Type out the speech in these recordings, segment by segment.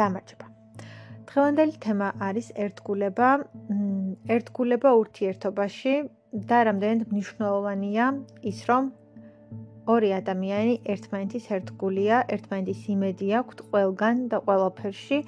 გამარჯობა. დღევანდელი თემა არის ერთგულება, ერთგულება ურთიერთობაში და რამდენად მნიშვნელოვანია ის, რომ ორი ადამიანი ერთმანეთის ერთგულია, ერთმანეთის იმედი აქვთ ყველგან და ყველაფერში.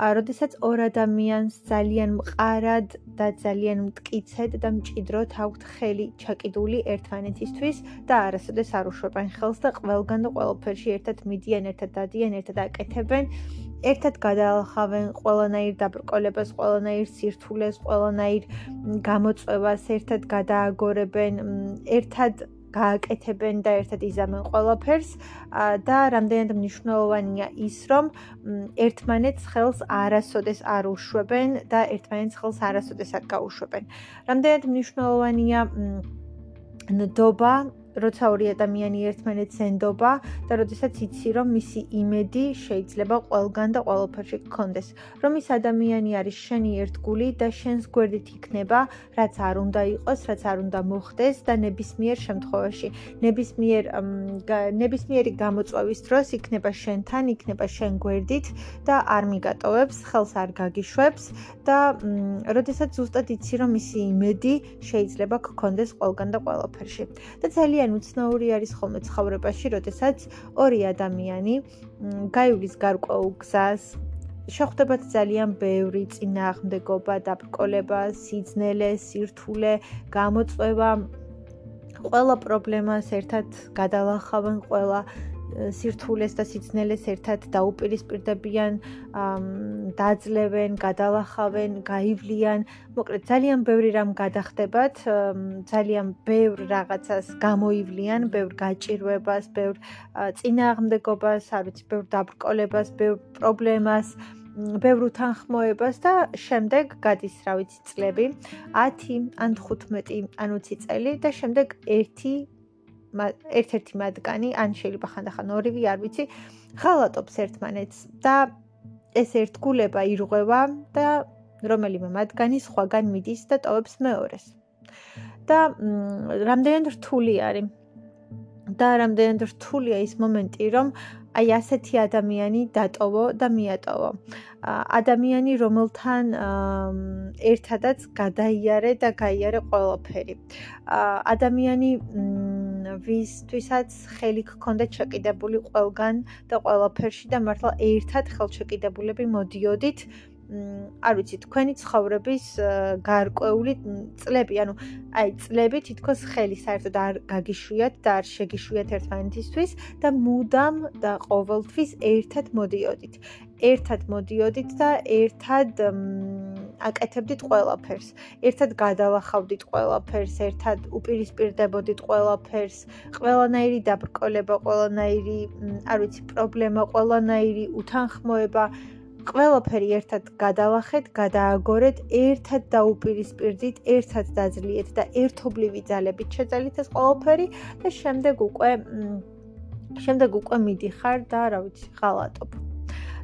როდესაც ორ ადამიანს ძალიან მყარად და ძალიან მткиცედ და მჭიდროდ აქვთ ხელი ჩაკიდული ერთმანეთისთვის და არასოდეს არ უშვებენ ხელს და ყველგან და ყველაფერში ერთად მიდიან, ერთად დადიან, ერთად აკეთებენ, ერთად გადაალხავენ ყველანაირ დაბრკოლებას, ყველანაირ სირთულეს, ყველანაირ გამოწვევას, ერთად გადააგორებენ, ერთად გააკეთებენ და ერთად იზამენ ყველაფერს და რამდენად მნიშვნელოვანია ის, რომ ერთმანეთს ხელს არასოდეს არ უშვებენ და ერთმანეთს ხელს არასოდეს არ გაუშვებენ. რამდენად მნიშვნელოვანია ნდობა როცა ორი ადამიანი ერთმანეთს ენდობა და როდესაც იცი რომ მისი იმედი შეიძლება ყველგან და ყველაფერში გქონდეს რომ ის ადამიანი არის შენი ერთგული და შენს გვერდით იქნება რაც არ უნდა იყოს რაც არ უნდა მოხდეს და ნებისმიერ შემთხვევაში ნებისმიერ ნებისმიერი გამოწვევის დროს იქნება შენთან იქნება შენ გვერდით და არ მიგატოვებს ხელს არ გაგიშვებს და როდესაც ზუსტად იცი რომ მისი იმედი შეიძლება გქონდეს ყველგან და ყველაფერში. და ძალიან ძალიან უცნაური არის ხოლმე ცხოვრებაში, როდესაც ორი ადამიანი გაივლის გარკვეულ გზას, შეხვდებათ ძალიან ბევრი წინააღმდეგობა, დაბრკოლება, სიძნელე, სირთულე, გამოწვევა. ყველა პრობლემას ერთად გადალახავენ, ყველა სირთულეს და სიცნელეს ერთად დაუპირისპირდებიან, დაძლევენ, გადალახავენ, გაივლიან. მოკლედ ძალიან ბევრი რამ გადახდებათ, ძალიან ბევრ რაღაცას გამოივლიან, ბევრ გაჭირვებას, ბევრ წინააღმდეგობას, არ ვიცი, ბევრ დაბრკოლებას, ბევრ პრობლემას. ბევრ უთანხმოებას და შემდეგ გადის, რა ვიცი, წლები, 10 ან 15 ან 20 წელი და შემდეგ ერთი ერთ-ერთი მათგანი, ან შეიძლება ხანდახან ორივე, არ ვიცი, ხალატობს ერთმანეთს და ეს ერთგულება ირღვევა და რომელიმე მათგანი სხვაგან მიდის და ტოვებს მეორეს. და რამდენად რთული არის და რამდენად რთულია ის მომენტი, რომ აი ასეთი ადამიანი დატოვო და მიატოვო. ადამიანი, რომელთან ერთადაც გადაიარე და გაიარე ყველაფერი. ადამიანი ვისთვისაც ხელი გქონდა ჩაკიდებული ყველგან და ყველაფერში და მართლა ერთად ხელჩაკიდებულები მოდიოდით არ ვიცი თქვენი ცხოვრების გარკვეული წლები, ანუ აი წლები თითქოს ხელი საერთოდ არ გაგიშვიათ და არ შეგიშვიათ ერთმანეთისთვის და მუდამ და ყოველთვის ერთად მოდიოდით. ერთად მოდიოდით და ერთად აკეთებდით ყველაფერს. ერთად გადალახავდით ყველაფერს, ერთად უპირისპირდებოდით ყველაფერს. ყველანაირი დაბრკოლება, ყველანაირი, არ ვიცი, პრობლემა, ყველანაირი უთანხმოება ყველაფერი ერთად გადალახეთ, გადააგორეთ, ერთად დაუპირისპირდით, ერთად დაძლიეთ და ერთობლივი ძალებით შეძალით ეს ყველაფერი და შემდეგ უკვე შემდეგ უკვე მიდიხარ და რა ვიცი, ღალატობ.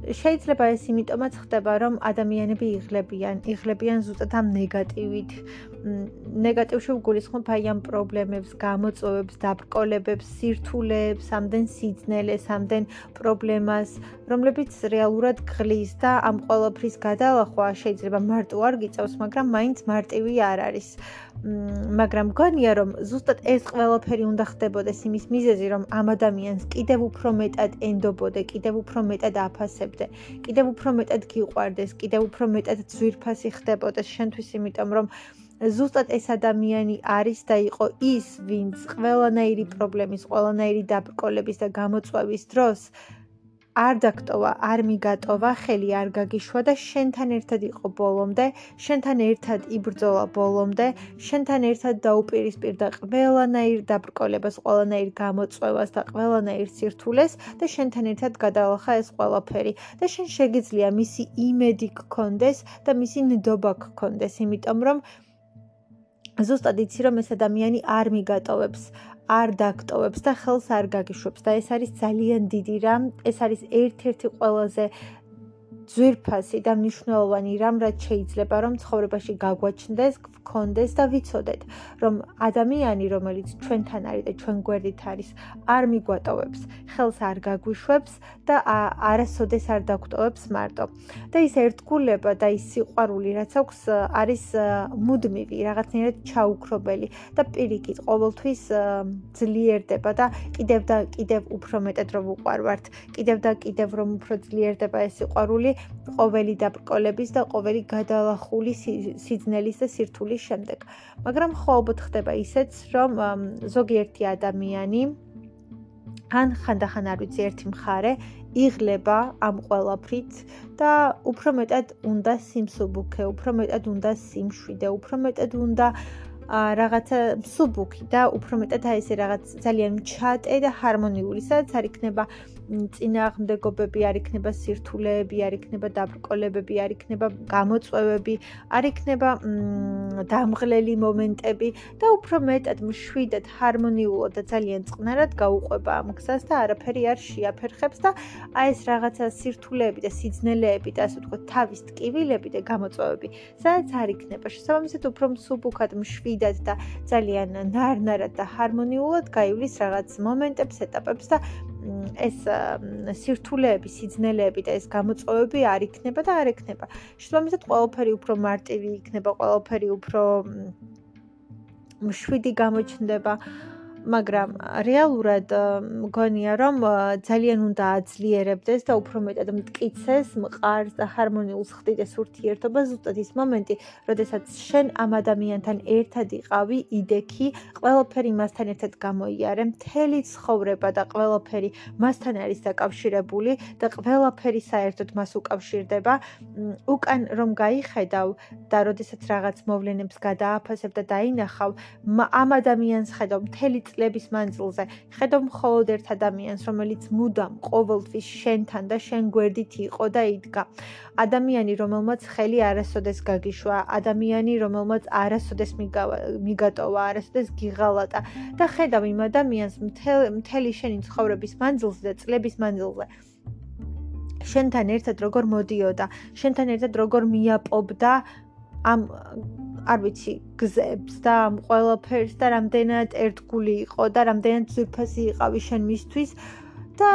შეიძლება ეს იმიტომაც ხდება, რომ ადამიანები იღლებიან, იღლებიან ზუსტად ამ ნეგატივით. ნეგატივში ვგულისხმობ აი ამ პრობლემებს, გამოწვევებს, დაბრკოლებებს, სირთულეებს, ამდენ სიძნელეს, ამდენ პრობლემას, რომლებიც რეალურად გღლის და ამ ყოველფრის გადალახვა შეიძლება მარტო არ გიწევს, მაგრამ მაინც მარტივი არ არის. მაგრამ გონია რომ ზუსტად ეს ყველაფერი უნდა ხდებოდეს იმის მიზეზი რომ ამ ადამიანს კიდევ უფრო მეტად ენდობოდე, კიდევ უფრო მეტად აფასებდე, კიდევ უფრო მეტად გიყვარდეს, კიდევ უფრო მეტად ძვირფასი ხდებოდეს შენთვის, იმიტომ რომ ზუსტად ეს ადამიანი არის და იყო ის, ვინც ყველანაირი პრობლემის, ყველანაირი დაბრკოლების და გამოწვევის დროს არ დაგტოვა, არ მიგატოვა, ხელი არ გაგიშვა და შენთან ერთად იყო ბოლომდე, შენთან ერთად იბრძოლა ბოლომდე, შენთან ერთად დაუპირისპირდა ყველანაირ დაბრკოლებას, ყველანაირ გამოწვევას და ყველანაირ სირთულეს და შენთან ერთად გადაალახა ეს ყველაფერი. და შენ შეგიძლია მისი იმედი გქონდეს და მისი ნდობა გქონდეს, იმიტომ რომ ზუსტად იცი რომ ეს ადამიანი არ მიგატოვებს, არ დაგტოვებს და ხელს არ გაგიშვებს და ეს არის ძალიან დიდი რამ. ეს არის ერთ-ერთი ყველაზე ძვირფასი და მნიშვნელოვანი რამ რაც შეიძლება რომ ცხოვრებაში გაგვაჩნდეს, გქონდეს და ვიცოდეთ, რომ ადამიანი, რომელიც ჩვენთან არის და ჩვენ გვერდით არის, არ მიგვატოვებს, ხელს არ გაგვიშვებს და არასოდეს არ დაგტოვებს მარტო. და ის ერთგულება და ის სიყვარული, რაც აქვს, არის მუდმივი, რაღაცნაირად ჩაუქრობელი და პირიქით ყოველთვის ძლიერდება და კიდევ და კიდევ უფრო მეტად რომ უყარვართ, კიდევ და კიდევ რომ უფრო ძლიერდება ეს სიყვარული ყოველი დაბრკოლების და ყოველი გადალახული სიძნელის და სირთულის შემდეგ. მაგრამ ხო ალბათ ხდება ისეც, რომ ზოგიერთი ადამიანი ან ხანდახან არ ვიცი ერთი მხარე იღლება ამ ყველაფრით და უფრო მეტად უნდა სიმსუბუქე, უფრო მეტად უნდა სიმშვიდე, უფრო მეტად უნდა რაღაცა მსუბუქი და უფრო მეტად აი ესე რაღაც ძალიან ჩატე და ჰარმონიული, სადაც არ იქნება წინააღმდეგობები არ იქნება სირთულეები, არ იქნება დაბრკოლებები, არ იქნება გამოწვევები, არ იქნება დამღლელი მომენტები და უფრო მეტად მშვიდად, ჰარმონიულად და ძალიან წყნარად გაუყვება ამ გზას და არაფერი არ შეაფერხებს და აი ეს რაღაცა სირთულეები და სიძნელეები და ასე ვთქვათ, თავის ტკივილები და გამოწვევები, სადაც არ იქნება. შესაბამისად უფრო მსუბუქად, მშვიდად და ძალიან ნარნარად და ჰარმონიულად გაივლის რაღაც მომენტებს, ეტაპებს და ეს სირთულეები, სიძნელეები და ეს გამოწვევები არ იქნება და არ ექნება. შესაბამისად, ყველაფერი უფრო მარტივი იქნება, ყველაფერი უფრო მშვიდი გამოჩნდება. მაგრამ რეალურად მგონია რომ ძალიან უნდა აძლიერებდეს და უფრო მეტად მткиცეს მყარს და ჰარმონიულს ხდიდეს ურთიერთობა ზუსტად ის მომენტი, როდესაც შენ ამ ადამიანთან ერთად იყავი, იდექი, ყველაფერი მასთან ერთად გამოიარე, მთელი ცხოვრება და ყველაფერი მასთან არის დაკავშირებული და ყველაფერი საერთოდ მას უკავშირდება. უკან რომ გაიხედავ და როდესაც რაღაც მოვლენებს გადააფასებ და დაინახავ, ამ ადამიანს ხედავ მთელი წლების მანძილზე ხედავ მხოლოდ ერთ ადამიანს, რომელიც მუდამ ყოველთვის შენთან და შენ გვერდით იყო და იდგა. ადამიანი, რომელმაც ხელი არასოდეს გაგიშვა, ადამიანი, რომელმაც არასოდეს მიგატოვა, არასოდეს გიღალატა და ხედავ იმ ადამიანს მთელი შენი ცხოვრების მანძილზე და წლების მანძილზე. შენთან ერთად როგორ მოდიოდა, შენთან ერთად როგორ მიაპობდა ამ არ ვიცი, გზებს და ამ ყველაფერს და რამდენად ერთგული იყო და რამდენად ზურფასი იყავი შენ მისთვის და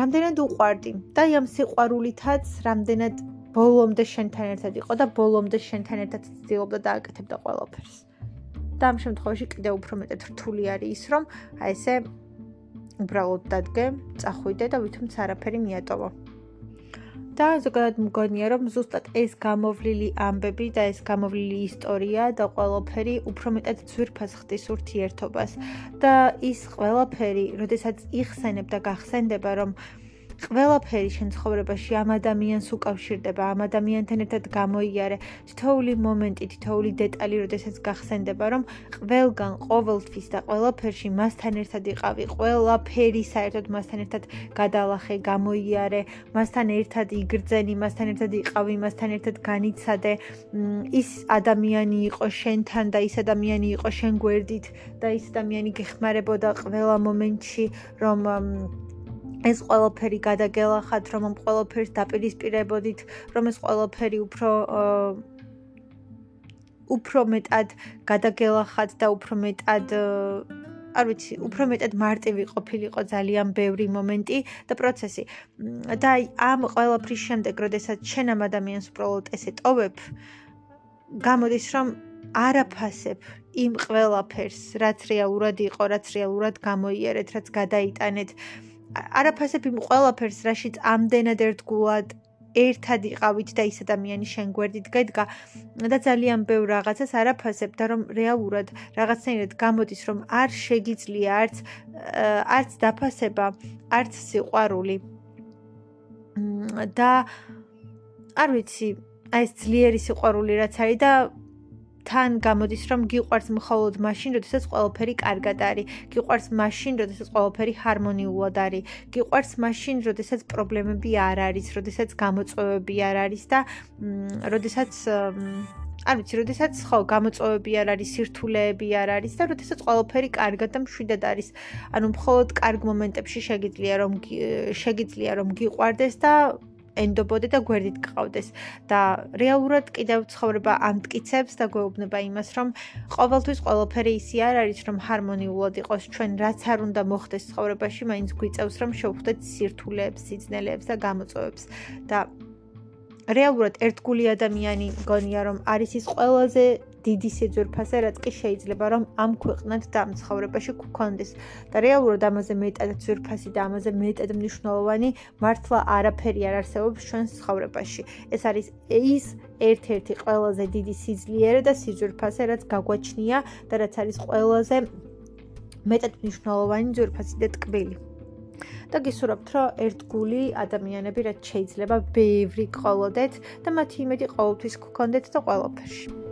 რამდენად უყვარდი და ამ სიყვარულითაც რამდენად ბოლომდე შენთან ერთად იყო და ბოლომდე შენთან ერთად ცდილობდა და აკეთებდა ყველაფერს. და ამ შემთხვევაში კიდევ უფრო მეტად რთული არის ის, რომ აი ესე უბრალოდ დადგე, წახვიდე და ვითომც არაფერი მიატოვო. და ზოგადად მგონია რომ ზუსტად ეს გამოვლილი ამბები და ეს გამოვლილი ისტორია და ყველაფერი უფრო მეტად ძვირფას ხდის ურთიერთობას. და ის ყველაფერი, როდესაც იხსენებ და გახსენდება რომ ყველაფერი შენ ცხოვრებაში ამ ადამიანს უკავშირდება, ამ ადამიანთან ერთად გამოიარე თითოეული მომენტი, თითოეული დეტალი, როდესაც გახსენდება, რომ ყველგან ყოველთვის და ყველაფერში მასთან ერთად იყავი, ყველაფერი საერთოდ მასთან ერთად გადალახე, გამოიარე, მასთან ერთად იგრძენი, მასთან ერთად იყავი, მასთან ერთად განიცადე, ის ადამიანი იყო შენთან და ის ადამიანი იყო შენ გვერდით და ის ადამიანი გეხმარებოდა ყველა მომენტში, რომ ეს ყველაფერი გადაგელახათ, რომ ყველაფერს დაპირისპირებოდით, რომ ეს ყველაფერი უფრო უფრო მეტად გადაგელახათ და უფრო მეტად არ ვიცი, უფრო მეტად მარტივი ყოფილიყო ძალიან ბევრი მომენტი და პროცესი. და აი ამ ყველაფრის შემდეგ, როდესაც შენ ამ ადამიანს უბრალოდ ესე ტოვებ, გამოდის რომ არაფასებ იმ ყველაფერს, რაც რეალურად იყო, რაც რეალურად გამოიერეთ, რაც გადაიტანეთ. არაფასებ იმ ყველაფერს, რაშიც ამდენად ერთგულად ერთად იყავით და ის ადამიანი შენ გვერდით გედგა და ძალიან ბევრ რაღაცას არაფასებ და რომ რეალურად რაღაცნაირად გამოდის რომ არ შეგიძლია არც არც დაფასება, არც სიყვარული. და არ ვიცი, აი ეს ძლიერი სიყვარული რაც არის და თან გამოდის რომ გიყვარს მხოლოდ მაშინ, როდესაც ყველაფერი კარგად არის. გიყვარს მაშინ, როდესაც ყველაფერი ჰარმონიულად არის. გიყვარს მაშინ, როდესაც პრობლემები არ არის, როდესაც გამოწვევები არ არის და როდესაც არ ვიცი, როდესაც ხო, გამოწვევები არ არის, სირთულეები არ არის და როდესაც ყველაფერი კარგად და მშვიდად არის. ანუ მხოლოდ კარგ მომენტებში შეგიძლია რომ შეგიძლია რომ გიყვარდეს და ენდობოდე და გვერდით გყავდეს. და რეალურად კიდევ ცხოვრება ამტკიცებს და გვეუბნება იმას, რომ ყოველთვის ყველაფერი ისე არ არის, რომ ჰარმონიულად იყოს ჩვენ რაც არ უნდა მოხდეს ცხოვრებაში, მაინც გვიწევს რომ შევხვდეთ სირთულეებს, სიძნელეებს და გამოწვევებს. და რეალურად ერთგული ადამიანი მგონია რომ არის ის ყველაზე დიდი სიძურფასე, რაც კი შეიძლება რომ ამ ქვეყნად და ამ ცხოვრებაში გქონდეს. და რეალურად ამაზე მეტად ძურფასი და ამაზე მეტად მნიშვნელოვანი მართლა არაფერი არ არსებობს ჩვენს ცხოვრებაში. ეს არის ის ერთ-ერთი ყველაზე დიდი სიძლიერე და სიძურფასე, რაც გაგვაჩნია და რაც არის ყველაზე მეტად მნიშვნელოვანი ძურფასი და ტკბილი. და გისურვებთ, რომ ერთგული ადამიანები რაც შეიძლება ბევრი ყოლოდეთ და მათი იმედი ყოველთვის გქონდეთ და ყველაფერში.